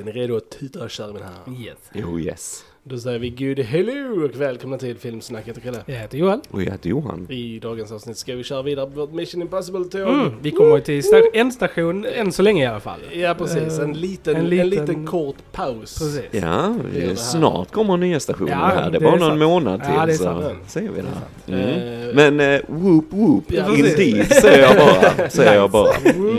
Är ni redo att tuta och köra mina här? Yes. Oh yes. Då säger vi good hello och välkomna till Filmsnack. Jag heter Chrille. Jag heter Johan. Och jag heter Johan. I dagens avsnitt ska vi köra vidare på vårt Mission Impossible-tåg. Mm, vi kommer till sta- en station, än så länge i alla fall. Ja, precis. En Eh, liten, en en liten- liten, kort paus. Precis. Ja, Det är det här. snart kommer nya stationer Ja, här. Det är bara någon sant. månad till Ja, det är så sant. ser vi det. sant. Mm. Eh, Men eh, whoop whoop, Ja, indeed säger jag bara. Säger jag bara.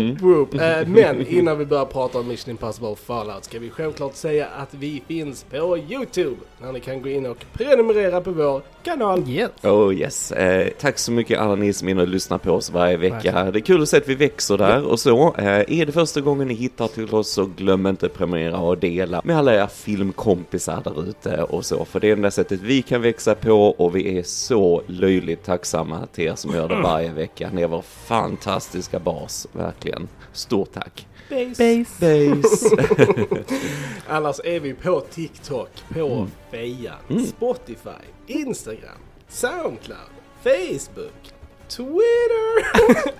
Mm. Whoop. Eh, Men innan vi börjar prata om Mission Impossible Fallout ska vi självklart säga att vi finns på Youtube. Där ni kan gå in och prenumerera på vår kanal. Yes. Oh yes. Eh, tack så mycket alla ni som är inne och lyssnar på oss varje vecka. Verkligen. Det är kul att se att vi växer där och så. Eh, är det första gången ni hittar till oss så glöm inte att prenumerera och dela med alla era filmkompisar där ute och så. För det är det enda sättet vi kan växa på och vi är så löjligt tacksamma till er som gör det varje vecka. Ni är vår fantastiska bas, verkligen. Stort tack. Base. Base. Annars är vi på TikTok, på Mm. Fejan, Spotify, Instagram, Soundcloud, Facebook, Twitter,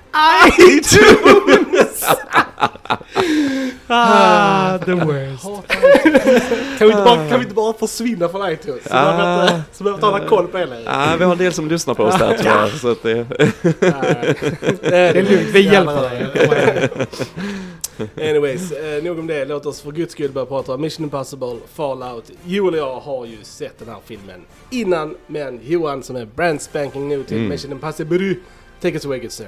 iTunes! Ah, the worst. kan, vi inte bara, kan vi inte bara försvinna från iTunes? Så Ah. behöver inte, så behöver inte hålla koll på det längre. Ja, vi har en del som lyssnar på oss där tyvärr. Så att det... Det är lugnt, vi hjälper dig. Anyways, eh, nog om det. Låt oss för guds skull börja prata om Mission Impossible Fallout. Joel och jag har ju sett den här filmen innan, men Johan som är brand spanking new till Mm. Mission Impossible, take us away good sir.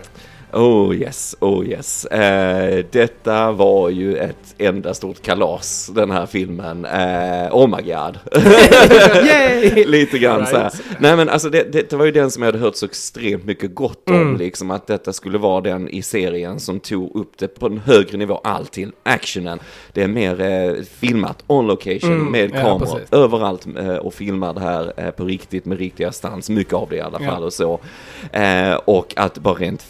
Oh yes, oh yes. Eh, detta var ju ett enda stort kalas, den här filmen. Eh, oh my god. Lite grann så här. Right. Nej men alltså det, det, det var ju den som jag hade hört så extremt mycket gott om, Mm. liksom att detta skulle vara den i serien som tog upp det på en högre nivå, allting, actionen. Det är mer eh, filmat on location Mm, med ja, kameror precis. överallt eh, och filmar det här eh, på riktigt med riktiga stans, mycket av det i alla Ja. fall och så. Eh, och att bara rent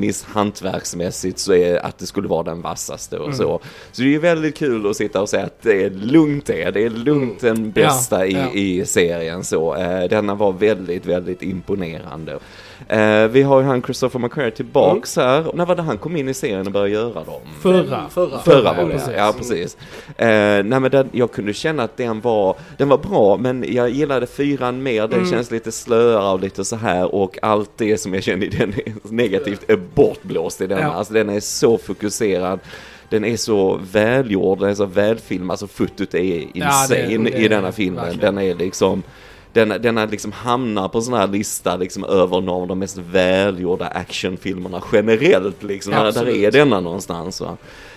filmiskt, hantverksmässigt så är att det skulle vara den vassaste och Mm. så. Så det är väldigt kul att sitta och säga att det är lugnt det, det är lugnt den bästa Ja, ja. i, i serien så. Eh, denna var väldigt, väldigt imponerande. Eh, vi har ju han Christopher McQuarrie tillbaks här. När var det han kom in i serien och började göra dem? Förra. Förra. Förra var det, precis. ja precis. Eh, nej men den, jag kunde känna att den var, den var bra men jag gillade fyran mer, den Mm. känns lite slöare och lite så här och allt det som jag kände i den är negativt är bortblåst i den. Ja. Alltså den är så fokuserad. Den är så välgjord, den är så välfilmad, alltså fotot är Ja, insane det- det- i denna filmen. verkligen. Den är liksom den, den är liksom hamnar på en sån här lista liksom över några av de mest välgjorda actionfilmerna generellt liksom. Där, där är denna någonstans va.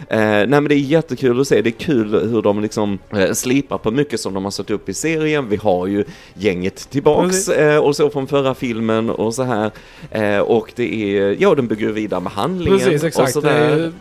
Eh, nej men det är jättekul att se, det är kul hur de liksom eh, slipar på mycket som de har satt upp i serien. Vi har ju gänget tillbaks eh, och så från förra filmen och så här. Eh, och det är, ja de bygger vidare med handlingen Precis, och exakt. sådär.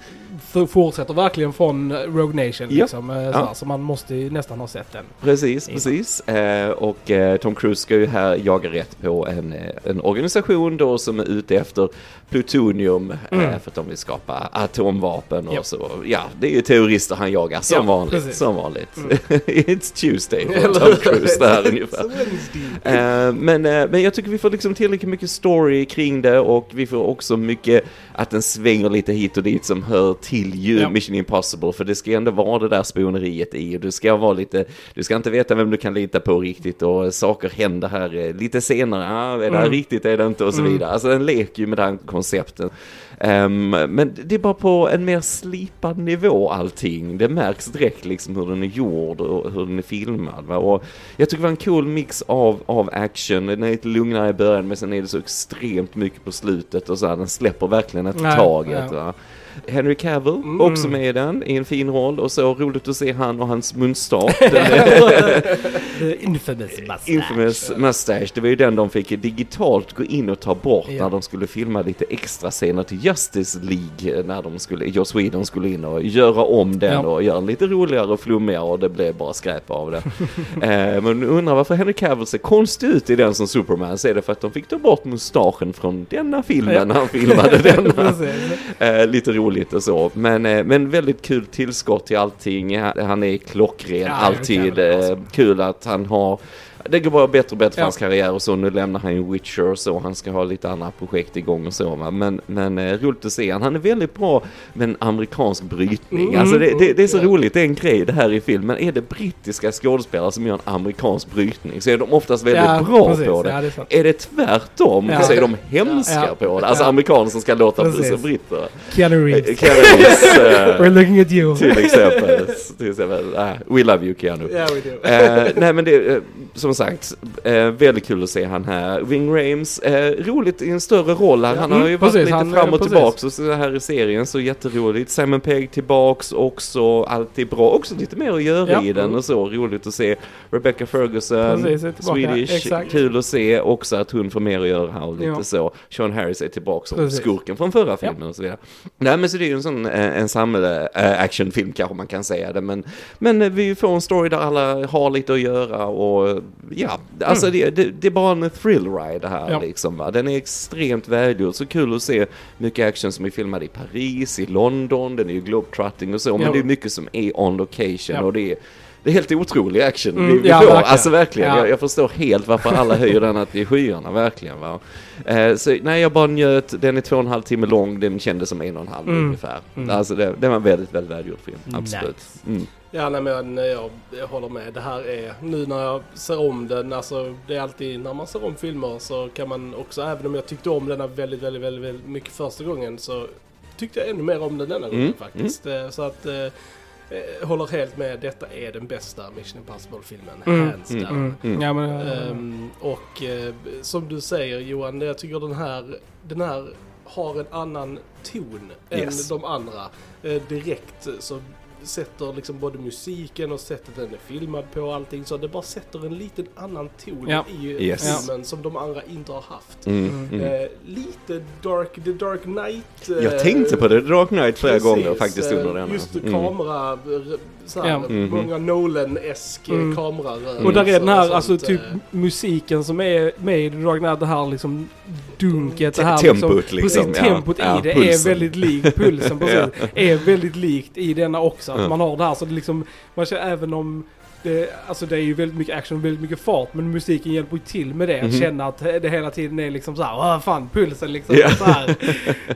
Det fortsätter verkligen från Rogue Nation Ja. liksom. eh, Ja. sådär, Så man måste ju nästan ha sett den. Precis, innan. precis. Eh, och eh, Tom Cruise ska ju här jaga rätt på en, eh, en organisation då som är ute efter plutonium eh, Mm. för att de vill skapa atomvapen och Japp. så. Ja, det är ju terrorister han jagar som Ja, vanligt. precis. Som vanligt. Mm. It's Tuesday för Tom? Cruise där ungefär. It's Wednesday. Eh, men, eh, men jag tycker vi får liksom tillräckligt mycket story kring det och vi får också mycket att den svänger lite hit och dit som hör till ju Ja. Mission Impossible för det ska ändå vara det där spioneriet i och du ska vara lite, du ska inte veta vem du kan lita på riktigt och saker händer här eh, lite senare, ah, är det här Mm. riktigt, är det inte och så Mm. vidare. Alltså den leker ju med det här konceptet. Ehm, men det är bara på en mer slipad nivå allting. Det märks direkt liksom hur den är gjord och hur den är filmad. Va? Och jag tycker det var en cool mix av, av action. Den är lite lugnare i början men sen är det så extremt mycket på slutet och så här, den släpper verkligen ett Nej, taget. ja. Henry Cavill, Mm. också med i den, i en fin roll och så roligt att se han och hans The infamous mustache. Infamous Mustache, det var ju den de fick digitalt gå in och ta bort Ja. när de skulle filma lite extra scener till Justice League, när de skulle, Joss Whedon skulle in och göra om den Ja. och göra den lite roligare och flummigare och det blev bara skräp av det. eh, men undrar varför Henry Cavill ser konstig ut i den som Superman, så är det för att de fick ta bort mustaschen från denna filmen Ja. när han filmade denna. Eh, lite roligt och så, men, eh, men väldigt kul tillskott till allting. Han är klockren, Ja, alltid. Eh, kul att han har det går bara bättre och bättre för Ja. hans karriär och så. Nu lämnar han ju Witcher och så. Han ska ha lite andra projekt igång och så va. Men, men eh, roligt att se han. Han är väldigt bra med en amerikansk brytning. Mm. Alltså det, det, det är så Ja. roligt, det är en grej det här i filmen. Är det brittiska skådespelare som gör en amerikansk brytning så är de oftast väldigt Ja, bra precis. på det. Ja, det är är det tvärtom Ja. så är de hemska på det. Alltså amerikaner som ska låta Precis. som britter. Keanu Eh, Reeves. Keanu Reeves, eh, We're looking at you. till exempel. till exempel. Ah, we love you Keanu. Yeah we do. Eh, nej men det, eh, som sagt, eh, väldigt kul att se han här. Wing Rames, eh, roligt i en större roll här. Ja, Han har ju mm, varit precis, lite han- fram och precis. tillbaks och så här i serien, så jätteroligt. Simon Pegg tillbaks, också alltid bra. Också lite mer att göra Ja. i den och så, roligt att se. Rebecca Ferguson, Precis, tillbaka. Swedish, Exakt. kul att se också att hon får mer att göra här och lite Ja. så. Sean Harris är tillbaks som Precis. skurken från förra filmen och så vidare. Nej men så det är ju en sån eh, en samlad eh, actionfilm kanske man kan säga det, men, men eh, vi får en story där alla har lite att göra och ja, alltså det, det, det är bara en thrill ride här Mm. Ja. liksom va. Den är extremt välgjord, så kul att se mycket action som är filmad i Paris, i London, den är ju globetrotting och så, men Ja. det är mycket som är on location Ja. och det är det är helt otrolig action Mm, vi, vi ja, får. verkligen. Alltså verkligen, Ja. jag, jag förstår helt varför alla höjer den att i skyarna, verkligen. Va? Eh, så nej, jag bara njöt, den är två och en halv timme lång, den kändes som en och en halv Mm. ungefär. Mm. Alltså det, det var en väldigt, väldigt välgjord film, absolut. Mm. Ja, nej, men jag, jag håller med. Det här är, nu när jag ser om den, alltså det är alltid när man ser om filmer så kan man också, även om jag tyckte om denna väldigt, väldigt, väldigt, väldigt mycket första gången så tyckte jag ännu mer om den denna gången Mm, faktiskt. Eh, Så att, eh, jag håller helt med, detta är den bästa Mission Impossible-filmen, Mm, hands mm, down. Mm. Mm. Ja, men, eh, Ehm, och eh, som du säger Johan, jag tycker den här, den här har en annan ton Yes. än de andra. Eh, direkt så sätter liksom både musiken och sättet den är filmad på och allting så det bara sätter en liten annan ton Ja. i Yes. filmen som de andra inte har haft. Mm. Mm. Eh, lite Dark, The Dark Knight. eh, Jag tänkte på The Dark Knight flera precis, gånger faktiskt eh, under denna. Just Mm. kamera, såhär, Ja. Mhm. många Nolan-esk eh, Mm. kamerarörelser Och där är den här, alltså sånt, typ eh. musiken som är med i The Dark Knight, det här liksom dunket, det här tempot liksom, Precis, ja. tempot Ja, i det är pulsen. väldigt likt, pulsen precis, är väldigt likt i denna också. Att man har det här så det liksom, man känner även om det, alltså det är ju väldigt mycket action och väldigt mycket fart men musiken hjälper ju till med det. Att känna att det hela tiden är liksom såhär, vad fan pulsen liksom. Ja. Så, här.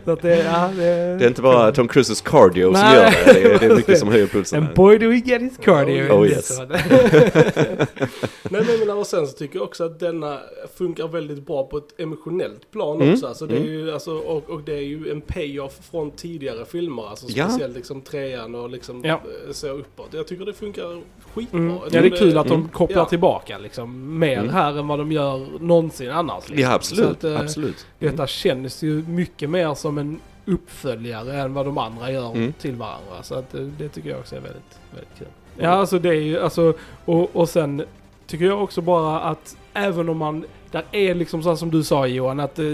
så att det, ja, det, Det är inte bara Tom Cruises cardio som Nej. gör det, det är, det är mycket som höjer pulsen. And boy do we get his cardio. Oh, this yes. Nej men och sen så tycker jag också att denna funkar väldigt bra på ett emotionellt plan Mm, också. Alltså, det är mm. ju, alltså, och, och det är ju en payoff från tidigare filmer. Alltså Ja. speciellt liksom trean och liksom Ja. eh, så uppåt. Jag tycker det funkar skitbra. Mm. Det är kul att de Mm. kopplar Ja. tillbaka liksom mer Mm. här än vad de gör någonsin annars. Liksom. Ja, absolut. Att, eh, absolut. Detta känns ju mycket mer som en uppföljare än vad de andra gör Mm. till varandra. Så att eh, det tycker jag också är väldigt, väldigt kul. Ja, alltså det är ju, alltså, och, och sen tycker jag också bara att även om man, där är liksom så som du sa Johan, att eh,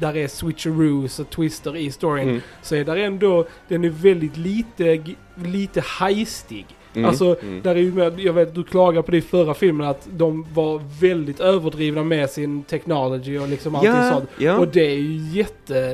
där är switcheroos och twister i storyn, Mm. så är där ändå, den är väldigt lite, lite heistig. Mm. Alltså, Mm. där är ju med, jag vet du klagade på det i förra filmen att de var väldigt överdrivna med sin technology och liksom allting Ja, sånt. ja. Och det är ju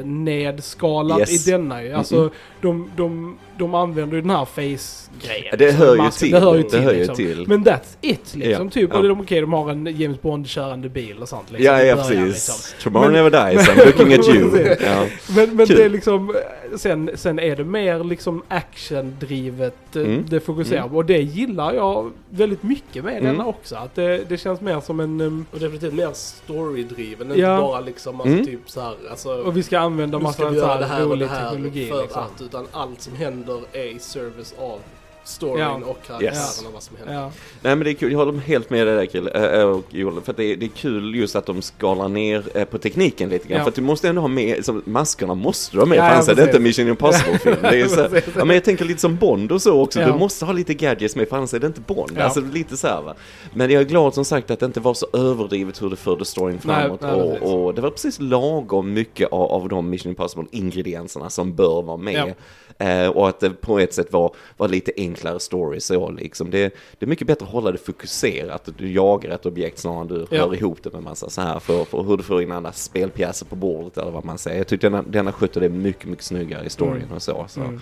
jättenedskalat Yes. i denna ju. Alltså de, de, de använder ju den här face-grejen. Det liksom, hör ju till. Det hör ju Det till, ju liksom. till. Men that's it liksom. Ja, Typ, ja. och de, okej de har en James Bond-körande bil och sånt liksom. Ja, ja precis. liksom. Tomorrow Men- never dies, I'm looking at you. Ja. Men, men det är liksom, sen, sen är det mer liksom actiondrivet eh, Mm. det fokuserar Mm. på. Och det gillar jag väldigt mycket med Mm. denna också. Att det, det känns mer som en, um, Och definitivt mer storydriven, inte Ja. bara liksom alltså, Mm. typ så här, alltså, och vi ska använda massa ska vi så göra det här här och det rolig här teknologi för liksom. att, utan allt som händer är i service av storyn Ja. och karaktären Yes. och vad som händer. Ja. Nej men det är kul, jag håller helt med dig där Kill, äh, och Joel, för att det är, det är kul just att de skalar ner äh, på tekniken lite grann. Ja. För att du måste ändå ha med, som, maskerna måste du ha med, Ja, för ja, annars är det inte. Mission Impossible-film. Det så, ja, men jag tänker lite som Bond och så också, Ja. du måste ha lite gadgets med, för annars är det inte Bond. Ja. Alltså lite så här va. Men jag är glad som sagt att det inte var så överdrivet hur det förde storyn Nej, framåt. nej, precis. och, och det var precis lagom mycket av, av de Mission Impossible-ingredienserna som bör vara med. Eh, och att det på ett sätt var, var lite enklare story så liksom. Det, det är mycket bättre att hålla det fokuserat. att Du jagar ett objekt snarare än du Ja. rör ihop det med massa så här för, för hur du får in andra spelpjäser på bordet eller vad man säger. Jag tyckte denna, denna skötte det mycket, mycket snyggare i storyn Mm. och så. så. Mm.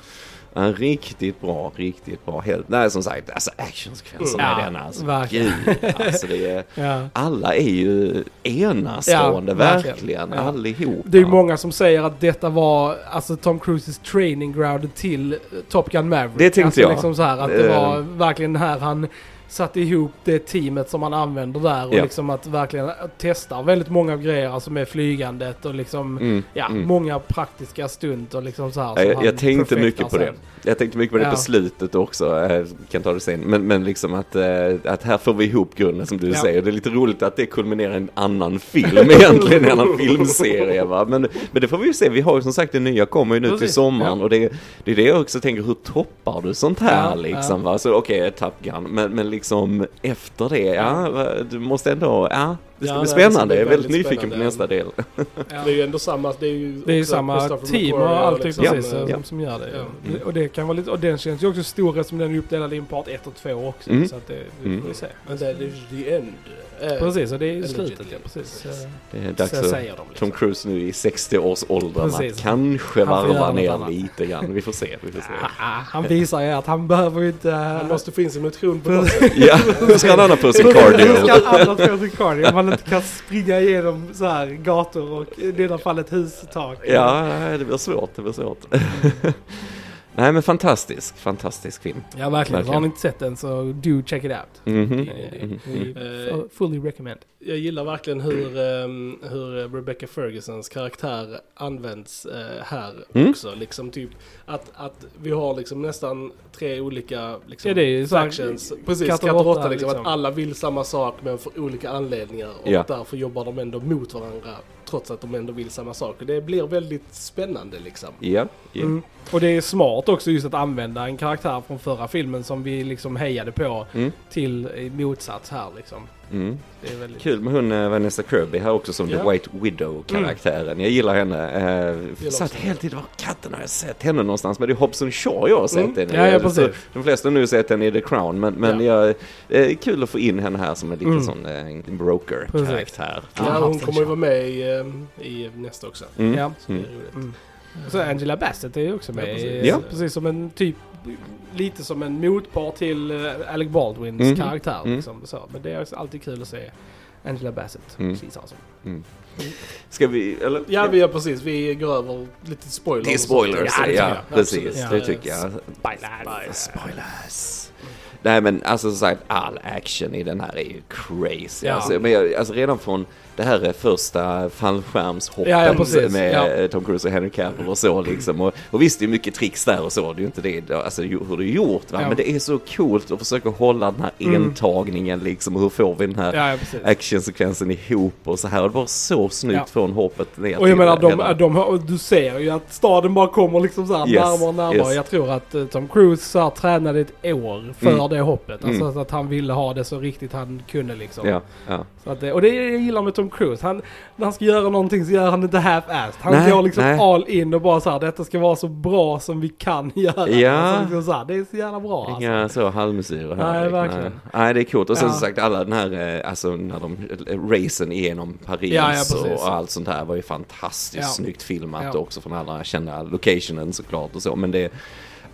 En riktigt bra, riktigt bra helt. Nej som sagt, alltså actionsekvenserna Ja, i denna. Alltså, verkligen. gud, alltså det är, Ja. alla är ju enastående, Ja, verkligen. verkligen. Ja. Allihopa. Det är många som säger att detta var alltså Tom Cruises training ground till Top Gun Maverick. Det tänkte alltså, jag. Liksom så här, att det Eh. var verkligen här han satte ihop det teamet som han använder där och Ja. liksom att verkligen testar väldigt många grejer, alltså med flygandet och liksom Mm, Ja, mm. många praktiska stunt och liksom så här. Ja, jag, jag tänkte mycket på det. sen. Jag tänkte mycket på det Ja. på slutet också, eh, kan ta det sen. Men, men liksom att, eh, att här får vi ihop grunden som du säger. Det är lite roligt att det kulminerar i en annan film egentligen, en annan filmserie va. Men, men det får vi ju se, vi har ju som sagt det nya kommer ju nu till Precis, sommaren ja. och det, det är det jag också tänker, hur toppar du sånt här liksom va? Så okej, Top Gun, men, men liksom Liksom efter det, ja, du måste ändå, ja. Det ska Ja, bli det är spännande, jag är väldigt väldigt nyfiken på nästa del. Ja. Det är ju ändå samma, det är ju Det är samma team och allting liksom, precis eh, som, Ja. som gör det. Ja. Det- Och det kan vara lite, och den känns ju också stor eftersom den är uppdelad i en part 1 och 2 också. Mm. Så att det, det Mm. får vi se. Men det är ju the end. Eh, Precis, och det är ju slutet ja, precis. Precis. Det är dags så att säger de Tom liksom. Cruise nu i 60-årsåldrarna Precis. kanske varva ner lite grann. Vi får se, vi får se. Ah, han visar ju att han behöver inte... Han måste få in sin motion på något sätt. Precis. Ja, nu ska han andra på sin Nu cardio. ska han annars få sin cardio. Inte kan springa igenom så här gator och i det här fallet hustak. Ja, det blir svårt, det blir svårt. Nej men fantastisk, fantastisk film. Ja, verkligen. Verkligen. Har ni inte sett den så do check it out. Mhm. Eh, Mhm. we Eh, fu- fully recommend. Jag gillar verkligen hur, ehm, hur Rebecca Fergusons karaktär används eh, här Mm. också. Liksom typ att, att vi har liksom nästan tre olika liksom, Ja, det är factions. Precis, katt och råtta liksom, liksom. Att alla vill samma sak men för olika anledningar. Och Ja. därför jobbar de ändå mot varandra. Trots att de ändå vill samma sak. Och det blir väldigt spännande liksom. Ja, ja. Mm. Och det är smart också just att använda en karaktär från förra filmen som vi liksom hejade på Mm. till motsats här liksom. Mm. Det är väldigt... Kul med hon eh, Vanessa Kirby här också som Ja. The White Widow-karaktären. Jag gillar henne. Eh, satt hela tiden, var katten har jag sett henne någonstans? Men det är Hobson Shaw jag har sett Mm. henne. Ja, ja, precis. De flesta har nu sett henne i The Crown, men, men jag, det är kul att få in henne här som en liten Mm. sån eh, broker-karaktär. Ja, Ja, hon Hobson kommer ju vara med i, ehm, i nästa också. Mm. Ja. Så det är Mm. roligt. Mm. Så Angela Bassett är ju också med. Ja, precis. eh, Ja. Precis som en typ, lite som en motpart till eh, Alec Baldwins Mhm. karaktär. Mm. Liksom, så. Men det är alltid kul att se Angela Bassett. Mm. Precis alltså. Mm. Ska vi, eller? Ja, vi gör precis. Vi går över lite spoilers. Det är spoilers, Ja, ja, precis. Det tycker jag. Spoilers. Nej men alltså som sagt, all action i den här är ju crazy. Ja. Alltså, men jag, alltså redan från det här är första fallskärmshoppet Ja, ja, med Ja. eh, Tom Cruise och Henry Cavill och så liksom. Och, och visst det är mycket tricks där och så, det är ju inte det, alltså hur det är gjort va. Men det är så coolt att försöka hålla den här Mm. entagningen liksom. Hur får vi den här actionsekvensen ihop och så här. Och det var så snyggt från hoppet ner Och jag menar, de, hela- de, och du ser ju att staden bara kommer liksom så här Yes, närmare och närmare. yes. Jag tror att eh, Tom Cruise så här, tränade ett år för Mm. det hoppet. Alltså Mm. att han ville ha det så riktigt han kunde liksom. Så att, det- och det jag gillar med Tom Cruise. Han, när han ska göra någonting så gör han inte half-assed. Han Nej, går liksom nej. all in och bara så här, detta ska vara så bra som vi kan göra. Ja. Alltså, liksom så här, det är så jävla bra alltså. Inga så halvmesyrer här. Nej, verkligen. Nej. Nej, det är coolt. Och sen Ja. som sagt alla den här, eh, alltså när de, eh, racen igenom Paris Ja, ja, och allt sånt här var ju fantastiskt snyggt filmat också från alla kända locationen såklart och så. Men det,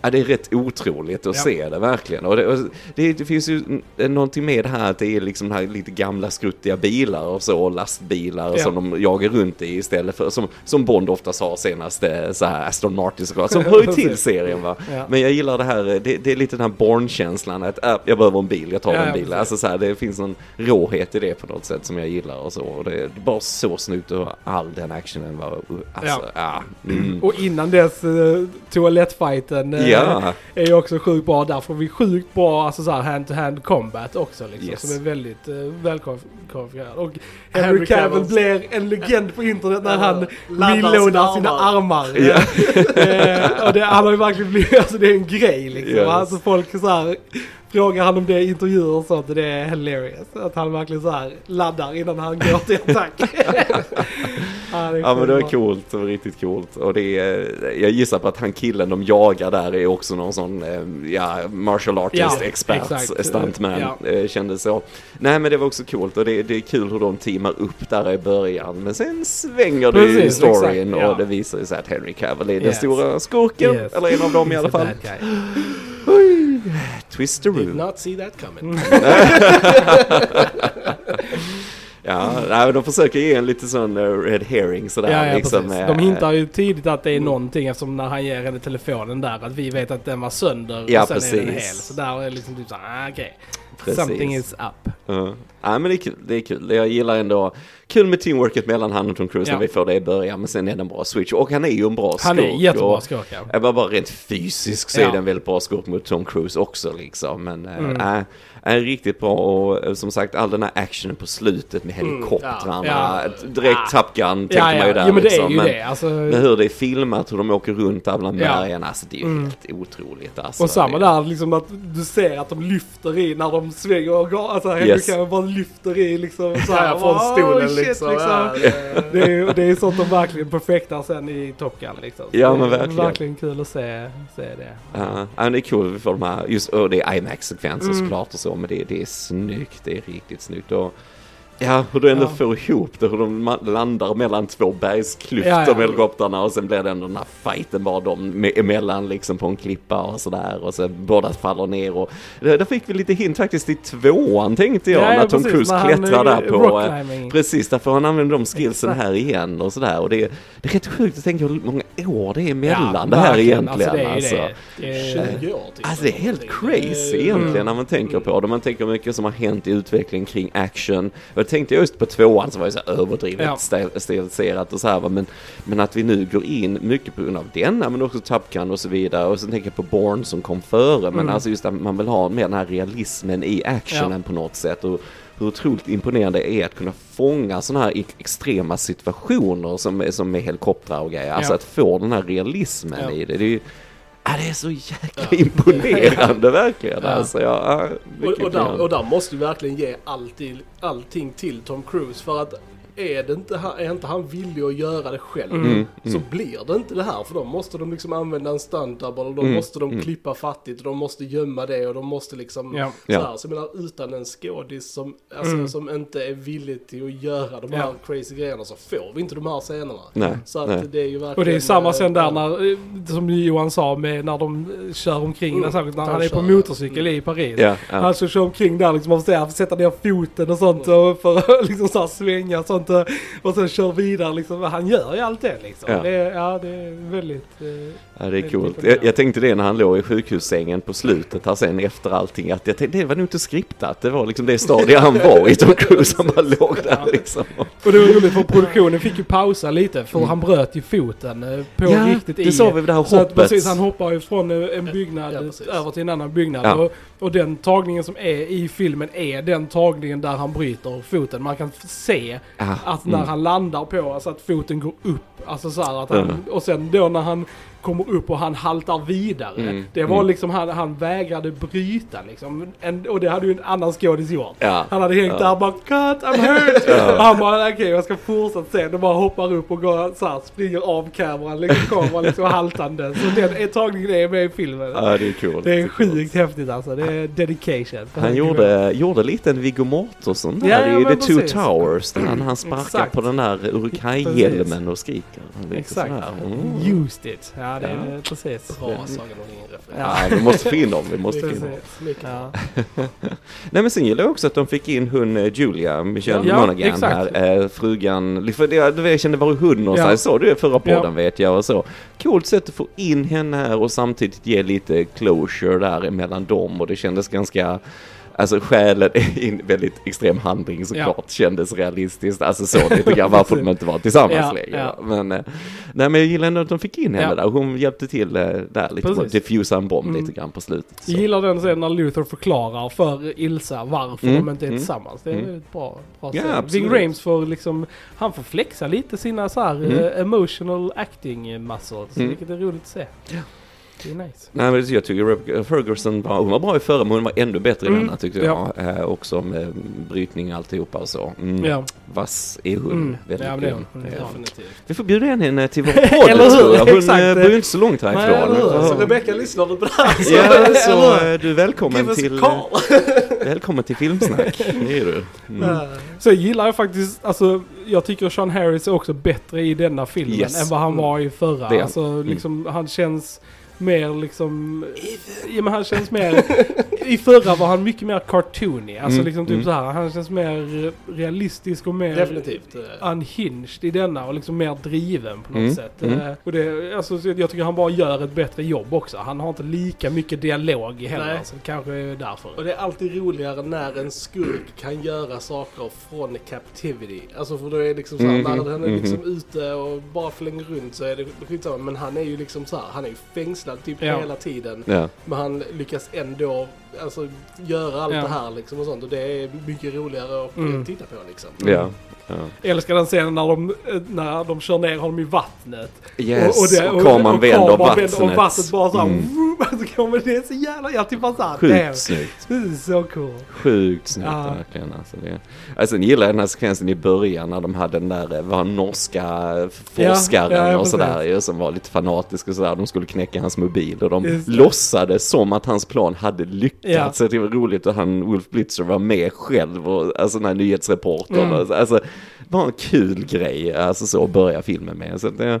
ja, det är rätt otroligt att Ja. se det verkligen. Och det, och det, det finns ju någonting med det här att det är liksom här lite gamla skruttiga bilar och så, och lastbilar Ja. som de jagar runt i istället för, som, som Bond oftast har senast, eh, så här Aston Martin såklart, som hör ju till serien va. Ja. Men jag gillar det här, det, det är lite den här Bourne-känslan att äh, jag behöver en bil, jag tar Ja, en ja, bil. Alltså så här, det finns någon råhet i det på något sätt som jag gillar och så. Och det är bara så snyggt och all den actionen var, alltså, ja. Mm. Och innan dess uh, toalettfighten eh, Ja, är ju också sjukt bra. Där får vi sjukt bra alltså så här hand-to-hand combat också liksom. Yes. Som är väldigt uh, välkonfigurerad. Och Henry Henry Cavill Cavill. blir en legend på internet när han laddar reloadar sina armar. Ja. Eh, och det, han har ju verkligen blivit, alltså det är en grej liksom. Yes. Alltså folk så här, frågar han om det i intervjuer och sånt och det är hilarious. Att han verkligen så här laddar innan han går till attack. ja, är Ja men det var coolt, det var riktigt coolt. Och det är, jag gissar på att han killen de jagar där är också någon sån, eh, ja, martial artist, Ja, expert, exakt. stuntman, Ja. eh, kändes så. Nej men det var också coolt och det, det är kul hur de teamar upp där i början. Men sen svänger det i storyn exakt, ja. och det visar sig att Henry Cavill är den Yes. stora skurken, Yes. eller en av dem i alla fall. guy. Oj, twisteroo. Did not see that coming. Ja, nej, de försöker ge en lite sån uh, red herring sådär. Ja, ja liksom, precis. eh, De hintar ju tidigt att det är någonting eftersom när han ger henne telefonen där att vi vet att den var sönder Ja, och sen är den precis. hel. Så där är det liksom typ såhär, ah, okej. Precis. Something is up. Ja, ja men det är kul. Det är kul. Jag gillar ändå, kul med teamworket mellan han och Tom Cruise Ja. när vi får det i början. Men sen är det en bra switch. Och han är ju en bra skurk. Han är jättebra skurk ja. Bara, bara rent fysiskt så Ja. är det en väldigt bra skurk mot Tom Cruise också liksom. Men Mm. äh, är riktigt bra och eh, som sagt all den här actionen på slutet med helikoptrarna. Mm, Ja. Direkt Ja. Top Gun tänkte Ja, man ju ja. där Jo men det är liksom. ju men, det. Alltså, men hur det är filmat, hur de åker runt där bland Ja. bergen. Alltså det är ju Mm. helt otroligt alltså. och samma där liksom att du ser att de lyfter i när de svänger går. Alltså Yes. Cavill bara lyfter i liksom så här, Ja, från stolen liksom. Ja, Det är det är sånt de verkligen perfektar sen i Top Gun liksom. Så Ja, det men är verkligen. Verkligen kul att se, se det. Ja, ja, det är kul vi får de här, just, och det är IMAX-sekvenser Mm. såklart och så, men det, det är snyggt, det är riktigt snyggt. Och, ja, hur du ändå Ja. får ihop det, hur de landar mellan två bergsklyftor Ja, ja. med helikoptrarna och sen blir det ändå den här fighten bara de med, emellan liksom på en klippa och sådär och sen båda faller ner och där fick vi lite hint faktiskt i tvåan tänkte jag, Ja, ja, när Tom Cruise klättrar eh, där på. Precis, därför han använder de skillsen Exakt. här igen och sådär och det, det är rätt sjukt att tänka hur många år det är emellan det här verkligen. egentligen Alltså, det är alltså. det. Det är- 20 år typ. Alltså det är helt crazy egentligen när man tänker på det. Man tänker hur mycket som har hänt i utveckling kring action. Och jag tänkte just på tvåan så var så överdrivet Ja. stil- stiliserat och så här va. Men, men att vi nu går in mycket på grund av denna men också Top Gun och så vidare. Och sen tänker jag på Bourne som kom före. Men Mm. alltså just att man vill ha mer den här realismen i actionen på något sätt. Och hur otroligt imponerande det är att kunna fånga sådana här ex- extrema situationer som, som med helikoptrar och grejer. Alltså Ja. att få den här realismen Ja. i det. det är ju, Ja, det är så jäkla imponerande verkligen. Ja. Alltså, ja, ja, Och, och, där, och där måste vi verkligen ge alltid, allting till Tom Cruise för att är, det inte, han- är inte han villig att göra det själv Mm, så mm. blir det inte det här för då måste de liksom använda en stunt double och då Mm, måste de mm. klippa fattigt och de måste gömma det och de måste liksom Ja. så, här. så jag menar utan en skådis som, alltså, Mm. som inte är villig till att göra de Ja. här crazy grejerna så får vi inte de här scenerna. Nej, Så att nej. det är ju verkligen... Och det är samma sen där eh, när, eh, som Johan sa, med när de eh, kör omkring, Mm, när, särskilt när han är på kör. motorcykel i Paris. Ja, ja. Han köra omkring där liksom, han får sätta ner foten och sånt och för att liksom så här svänga och sånt och, och sen kör vidare liksom. Han gör ju allt det liksom. Ja. Det, är- ja, det är väldigt... Eh, ja, det är coolt. Jag, jag tänkte det när han låg i sjukhussängen på slutet här sen efter allting. Att jag tänkte det var nog inte skriptat. Det var liksom det stadiet han var i Tom Cruise. Han bara låg där liksom. och det var roligt för produktionen fick ju pausa lite för han bröt ju foten eh, på Mm. Ja, riktigt i... det sa vi det här Så att hoppet. precis, han hoppar ju från eh, en byggnad Ja, över till en annan byggnad. Ja. Och, och den tagningen som är i filmen är den tagningen där han bryter foten. Man kan se Ja, att när mm. han landar på, alltså att foten går upp. Alltså så här att han, och sen då när han kommer upp och han haltar vidare. Mm, Det var mm. liksom, han, han vägrade bryta liksom. En, och det hade ju en annan skådis gjort. Ja, Han hade hängt ja. där och bara cut, I'm hurt! Ja. Han bara okej jag ska fortsätta sen. Och bara hoppar upp och går så här, springer av kameran, liksom kameran liksom haltande. Så den är tagningen är med i filmen. Ja, det är coolt. Det är sjukt häftigt alltså. Det är dedication. Han gjorde, gjorde lite en Viggo Mortensen där Ja, i The Two precis. Towers. Där han, han sparkar Exakt. på den där Urukaj-hjälmen och skriker. Exakt. sådär. Mm. Used it. Ja, det är precis. Bra Sagan om ringen-referens. Ja. Ja, vi måste få in dem. Vi måste få in dem. Ja. Nej men sen gillar jag också att de fick in hon eh, Julia, Michelle Ja, Monaghan exakt. här, eh, frugan, för det, det jag kände var hon någonstans, Ja. så du förra podden Ja. vet jag och så. Coolt sätt att få in henne här och samtidigt ge lite closure där mellan dem och det kändes ganska Alltså skälen i en väldigt extrem handling såklart kändes realistiskt. Alltså så lite grann varför de inte var tillsammans Ja, längre. ja. Men, eh, nej men jag gillar ändå att de fick in henne Ja. där. Hon hjälpte till eh, där lite, att diffusa en bomb Mm. lite grann på slutet. Så. Jag gillar den sen när Luther förklarar för Ilsa varför Mm, de inte är mm, tillsammans. Det är mm. väldigt bra, bra Ja, scen. absolut. Ving Rhames får liksom, han får flexa lite sina så här Mm. eh, emotional acting muscles. Mm. Vilket är roligt att se. Det är nice. Nej men jag tycker Rebecca Ferguson var, hon var bra i förra men hon var ännu bättre i Mm, denna tyckte jag. Eh, också med brytning och alltihopa och så. Mm. Ja. Vass är hon. Mm. Väldigt Ja, det är hon. Hon är. Vi får bjuda in henne till vår podd Eller hur? tror jag. Hon Exakt. eh, bor ju inte så långt Nej, härifrån. eller hur? Så Ja. Rebecka, lyssnar du på det här? Så, Ja, så eh, du är välkommen till, välkommen till Filmsnack. Det är du. Mm. Så gillar jag faktiskt, alltså jag tycker Sean Harris är också bättre i denna filmen Yes. än vad han Mm. var i förra. Alltså liksom, han känns mer liksom... Ja men han känns mer... I förra var han mycket mer cartoony. Alltså Mm, liksom typ mm. så här. Han känns mer realistisk och mer... Definitivt. eh, unhinged i denna och liksom mer driven på något Mm, sätt. mm. Eh, och det, alltså, så jag tycker han bara gör ett bättre jobb också. Han har inte lika mycket dialog heller. Nej. Så det kanske är därför. Och det är alltid roligare när en skurk kan göra saker från captivity. Alltså för då är det liksom såhär, Mhm, när han är mhm. liksom ute och bara flänger runt så är det skitsamma. Men han är ju liksom så här, han är ju fängslad typ Ja. hela tiden. Ja. Men han lyckas ändå alltså, göra allt Ja. det här liksom och sånt. Och det är mycket roligare att Mm. titta på liksom. Ja. Ja. Jag älskar den scenen när de, när de kör ner honom i vattnet. Yes, och, det- kameran vänder kameran vattnet. Och vattnet bara såhär... Mm. Mm. Så kommer det är så jävla... Jag typ bara såhär... Sjukt snyggt. Så cool. Sjukt snyggt Ja. verkligen. Alltså, det. Alltså, sen gillar den här sekvensen i början när de hade den där, eh, var norska forskaren Ja, ja, och sådär ju, som var lite fanatisk och sådär. De skulle knäcka hans mobil och de Just det. låtsades som att hans plan hade lyckats. Ja. Så det var roligt att han, Wolf Blitzer var med själv och alltså den här nyhetsreportern. Mm. Alltså, bara en kul grej, alltså så att börja filmen med. Så det,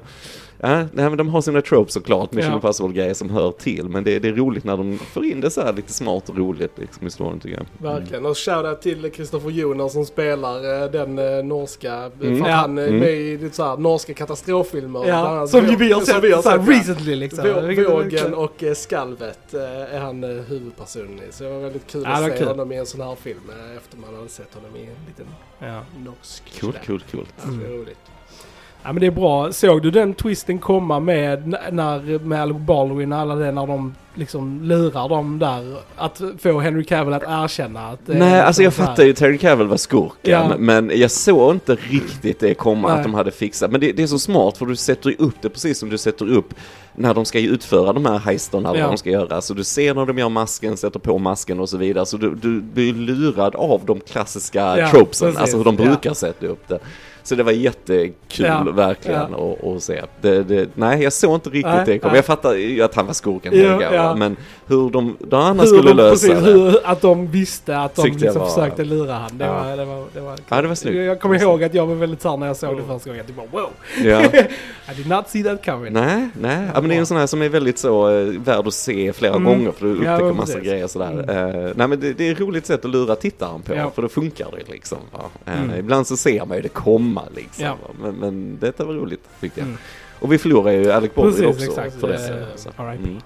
Ja, nej, men de har sina tropes såklart, Mission Ja. Impossible-grejer som hör till. Men det, det är roligt när de får in det så här lite smart och roligt liksom, i storyn tycker jag. Verkligen. Och shoutout till Kristoffer Joner som spelar eh, den eh, norska, Mm. för att Ja. han är Mm. med i lite så här, norska katastroffilmer. Ja, som ju vi har sett, vi har sett, recently liksom. Vågen kul. och eh, Skalvet eh, är han eh, huvudpersonen i. Så det var väldigt kul Ja, att se kul. honom i en sån här film eh, efter man hade sett honom i en liten Ja. norsk. Ja, det är roligt. Ja men det är bra. Såg du den twisten komma med när med Alec Baldwin och alla det när de liksom lurar dem där att få Henry Cavill att erkänna att Nej, liksom alltså jag fattar ju Terry Cavill var skurken, Ja. men jag såg inte riktigt det komma Nej. att de hade fixat. Men det, det är så smart för du sätter ju upp det precis som du sätter upp när de ska utföra de här heisterna, Ja. vad de ska göra. Så du ser när de gör masken, sätter på masken och så vidare. Så du, du blir lurad av de klassiska Ja, tropesen, precis. alltså hur de Ja. brukar sätta upp det. Så det var jättekul Ja, verkligen Att, att se. Det, det, nej, jag såg inte riktigt Nej, det komma. Jag fattar ju att han var skurken, Ja, ja. men hur de, de andra hur skulle de, lösa precis, det. hur, att de visste att de liksom var- försökte lura han. Det Ja. var, det var, det var, Ja, det var snyggt. Jag kommer ihåg att jag var väldigt såhär när jag såg det första gången. Jag typ bara wow! Ja. I did not see that coming. Nej, nej. Ja, men det är en sån här som är väldigt så uh, värd att se flera Mm. gånger för du Ja, upptäcker men massa precis. grejer sådär. Eh, nej men det, det är ett roligt sätt att lura tittaren på Ja. för då funkar det liksom. Eh, Mm. Ibland så ser man ju det komma liksom. Ja. Men, men detta var roligt tyckte jag. Mm. Och vi förlorar ju Alec Baldwin också exakt. för det. Eh, så. Mm.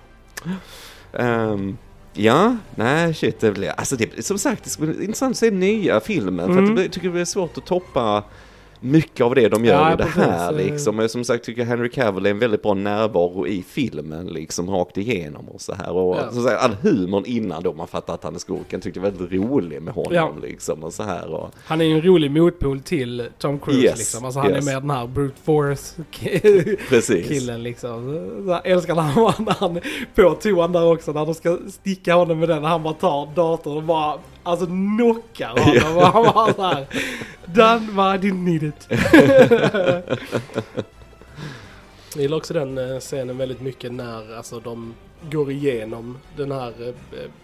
Ehm, ja, nej shit det blir, alltså det, som sagt det ska bli intressant att se nya filmen för att Mm. jag tycker det blir svårt att toppa mycket av det de gör Ja, i det precis. här Eh. liksom. Och som sagt tycker Henry Cavill är en väldigt bra närvaro i filmen liksom rakt igenom och så här. Och Ja. så sagt, all humorn innan då man fattar att han är skurken tyckte jag var väldigt rolig med honom Ja. liksom och så här. Och, Han är ju en rolig motpol till Tom Cruise Yes, liksom. Alltså han yes. är mer den här brute force killen liksom. Så jag älskar när han, när han på toan där också när de ska sticka honom med den. Han bara tar datorn och bara alltså knockar honom. Och han bara såhär. I didn't need it. Jag gillar också den eh, scenen väldigt mycket när alltså, de går igenom den här eh,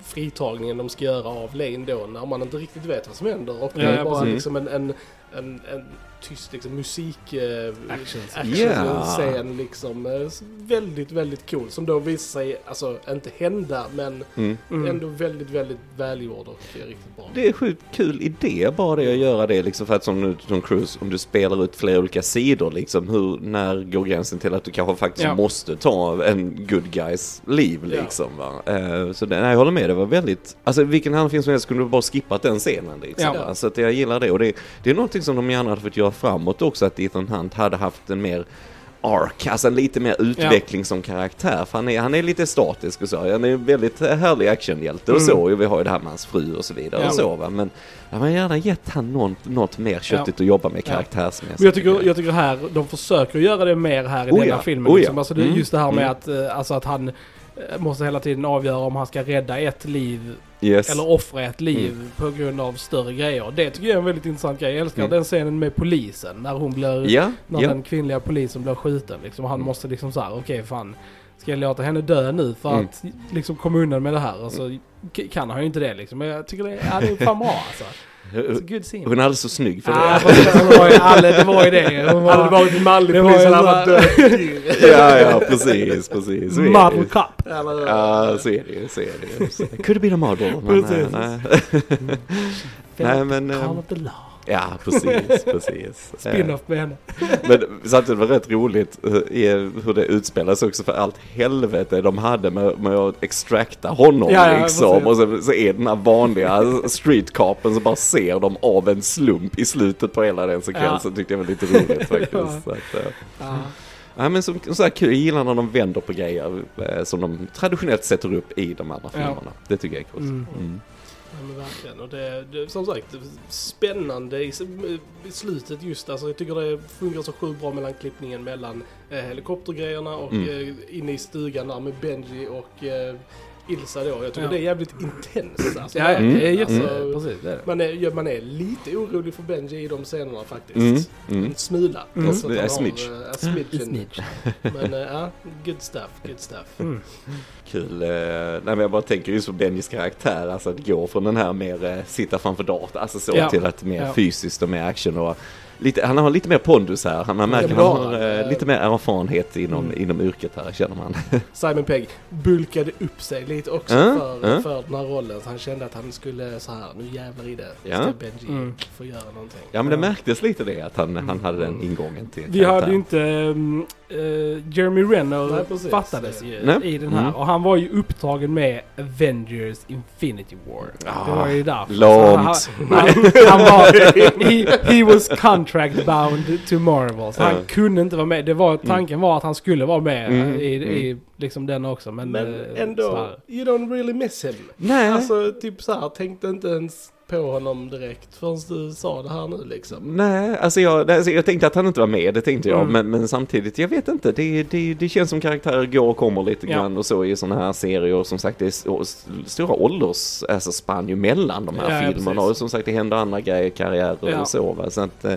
fritagningen de ska göra av Lane då när man inte riktigt vet vad som händer och det Ja, är ja, bara precis. liksom en, en, en, en tyst liksom, musik eh, Actions. Yeah. scen liksom eh, väldigt väldigt cool som då visar sig alltså inte hända men Mm. Mm. ändå väldigt väldigt välgjord och eh, riktigt bra. Det är sjukt kul idé bara det att göra det liksom för att som nu Tom Cruise, om du spelar ut flera olika sidor liksom, hur, när går gränsen till att du kanske faktiskt Ja. måste ta en good guys liv Ja. liksom va? Eh, så det, nej, jag håller med, det var väldigt, alltså vilken annan film som helst kunde du bara skippat den scenen liksom. Ja. Så att jag gillar det och det, det är någonting som de gärna hade fått göra framåt också, att Ethan Hunt hade haft en mer ark, alltså en lite mer utveckling som karaktär. För han är, han är lite statisk och så. Han är en väldigt härlig actionhjälte och Mm. så. Och vi har ju det här med hans fru och så vidare Ja. och så va. Men jag har gärna gett han något, något mer köttigt att jobba med Ja. karaktärsmässigt. Jag tycker, jag tycker här, de försöker göra det mer här i Oh denna ja, filmen. oh ja. liksom. alltså det, Mm, Just det här med mm. att, eh, alltså att han eh, måste hela tiden avgöra om han ska rädda ett liv Yes. eller offra ett liv på grund av större grejer. Det tycker jag är en väldigt intressant grej. Jag älskar Mm. den scenen med polisen när hon blir, Ja, när ja. den kvinnliga polisen blir skjuten. Liksom. Han Mm. måste liksom såhär, okej fan. Ska jag låta henne dö nu för Mm. att liksom komma undan med det här? Alltså, kan han ju inte det liksom. Men jag tycker det, ja, det är fan bra alltså. Hon är alldeles så snygg för Ah, det. var ju alla, det var ju det. Hon Hade det var varit en manlig det var polis hade han varit. Ja, ja, precis, precis. Det cop. Eller- Ja, så är det ju, så är det ju. Been a model, men Precis. nej. Nej, men... Call Ja, precis, precis. Eh, Spin-off med henne. Men samtidigt var det rätt roligt hur, i- hur det utspelades också för allt helvete de hade med, med att extracta honom Ja, ja, liksom. Och så, så är den här vanliga streetcapen som bara ser dem av en slump i slutet på hela den sekvensen. Tyckte jag var lite roligt faktiskt. Ja. Så att, eh, Ja. Ja men som, så här jag gillar när de vänder på grejer eh, som de traditionellt sätter upp i de andra Ja. filmerna. Det tycker jag är coolt. Mm. Mm. Ja, men verkligen. Och det, det, som sagt, spännande i, i slutet just. Alltså, jag tycker det funkar så sjukt bra mellan klippningen mellan eh, helikoptergrejerna och Mm. eh, inne i stugan där med Benji och eh, Ilsa då. Jag tycker Ja. det är jävligt intenskt. Alltså, Ja, ja, det är jätte... Alltså, precis, det är det. man, är, ja, man är lite orolig för Benji i de scenerna faktiskt. Mm. Mm. En smula. Mm. Att Det är smidge. eh, smidgen. Snitch. Men eh, ja, good stuff, good stuff. Mm. Kul. Eh, nej men jag bara tänker just på Bennys karaktär. Alltså att gå från den här mer sitta framför datorn. Alltså så Ja. till att mer Ja. fysiskt och mer action och lite, han har lite mer pondus här. Han, man märker han har eh, lite mer erfarenhet inom, Mm. inom yrket här känner man. Simon Pegg bulkade upp sig lite också Ja, för, ja. för den här rollen. Så han kände att han skulle så här, nu jävlar i det. Ja. ska Benji Mm. få göra någonting. Ja men det märktes lite det att han, han hade den ingången till Vi hade ju inte... um, Jeremy Renner Nej, precis. fattades ju Nej. i den här. Mm. Och han var ju upptagen med Avengers Infinity War. Ah, det var ju därför. långt. Han, han, han var... He, he was contract bound to Marvel. Så han Ja. kunde inte vara med. Det var, tanken var att han skulle vara med Mm, i, mm. i liksom den också. Men, Men eh, så ändå, you don't really miss him. Nej. Alltså typ så här, tänkte inte ens på honom direkt förrän du sa det här nu liksom. Nej, alltså jag, alltså jag tänkte att han inte var med, det tänkte jag. Mm. Men, men samtidigt, jag vet inte. Det, det, det känns som karaktärer går och kommer lite Ja. grann och så i sådana här serier. Som sagt, det är stora ålders, alltså spann ju mellan de här Ja, ja, filmerna. precis. Och som sagt, det händer andra grejer, karriärer Ja. och så. Va? Så att, eh,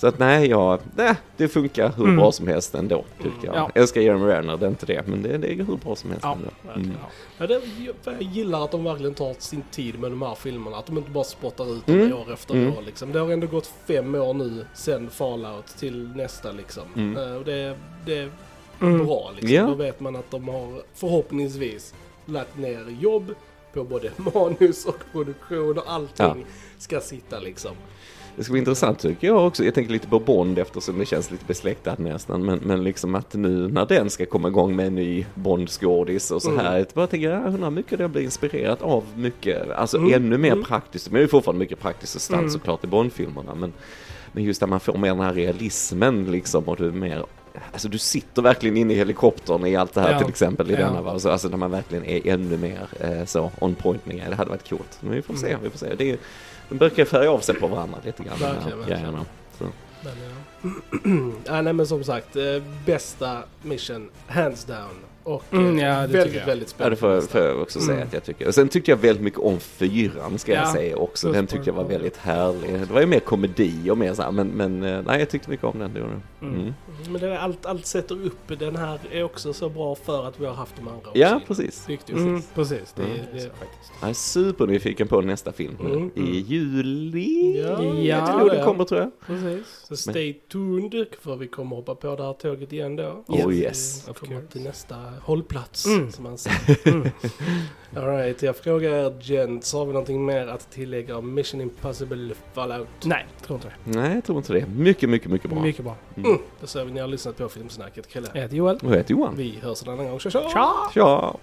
så att nej, ja, nej, det funkar hur Mm. bra som helst ändå, tycker jag. Ja. Jag älskar Jeremy Renner, det är inte det. Men det, det är hur bra som helst Ja, ändå. Mm. Ja, det, jag, gillar att de verkligen tar sin tid med de här filmerna. Att de inte bara spottar ut dem Mm. år efter Mm. år. Liksom. Det har ändå gått fem år nu sen Fallout till nästa liksom. Mm. Eh, och det, det är Mm. bra liksom. Ja. Då vet man att de har förhoppningsvis lagt ner jobb på både manus och produktion och allting ska sitta liksom. Det ska bli intressant tycker jag också. Jag tänker lite på Bond eftersom det känns lite besläktat nästan. Men, men liksom att nu när den ska komma igång med en ny Bond-skådis och så Mm. här. Jag bara tänker, jag undrar mycket det blir inspirerat av mycket. Alltså Mm. ännu mer Mm. praktiskt. Men det är fortfarande mycket praktisk substans Mm. såklart i Bond-filmerna. Men, men just att man får mer den här realismen liksom. Och du är mer Alltså du sitter verkligen inne i helikoptern i allt det här Ja. till exempel i Ja. denna va. Så, alltså när man verkligen är ännu mer eh, så on point med. Det hade varit coolt. Men vi får se, Mm. vi får se. Det är, de brukar färga av sig på varandra lite grann. Verkligen, grejerna. Så. Men, ja. ja, nej men som sagt, eh, bästa mission, hands down. Och eh, Mm, ja, det väldigt, jag. väldigt Ja, spännande. det får, får jag också säga Mm. att jag tycker. Och sen tyckte jag väldigt mycket om fyran, ska jag Ja, säga också. Den tyckte jag var väldigt härlig. Det var ju mer komedi och mer så här, men, men eh, nej, jag tyckte mycket om den. Det jag. Mm. Mm. Men det är allt, allt sätter upp, den här är också så bra för att vi har haft de andra också. Ja, precis. Jag. Mm, precis. Det, Mm. det är faktiskt. Jag är supernyfiken på nästa film nu Mm. i juli. Ja, Ja, jag tror ja. det kommer tror jag. Precis. Så stay tuned, för vi kommer hoppa på det här tåget igen då. Oh, yes. Vi Of kommer till nästa hållplats, Mm. som man säger. Mm. Alright, jag frågar er gents, har vi någonting mer att tillägga om Mission Impossible Fallout? Nej, tror inte det. Nej, jag tror inte det. Mycket, mycket, mycket bra. Mycket bra. Mm. Då ser vi ni har lyssnat på Filmsnacket, Kalle. Jag heter Joel. Jag heter Johan. Vi hörs en annan gång. Tja tja! Tja! Tja!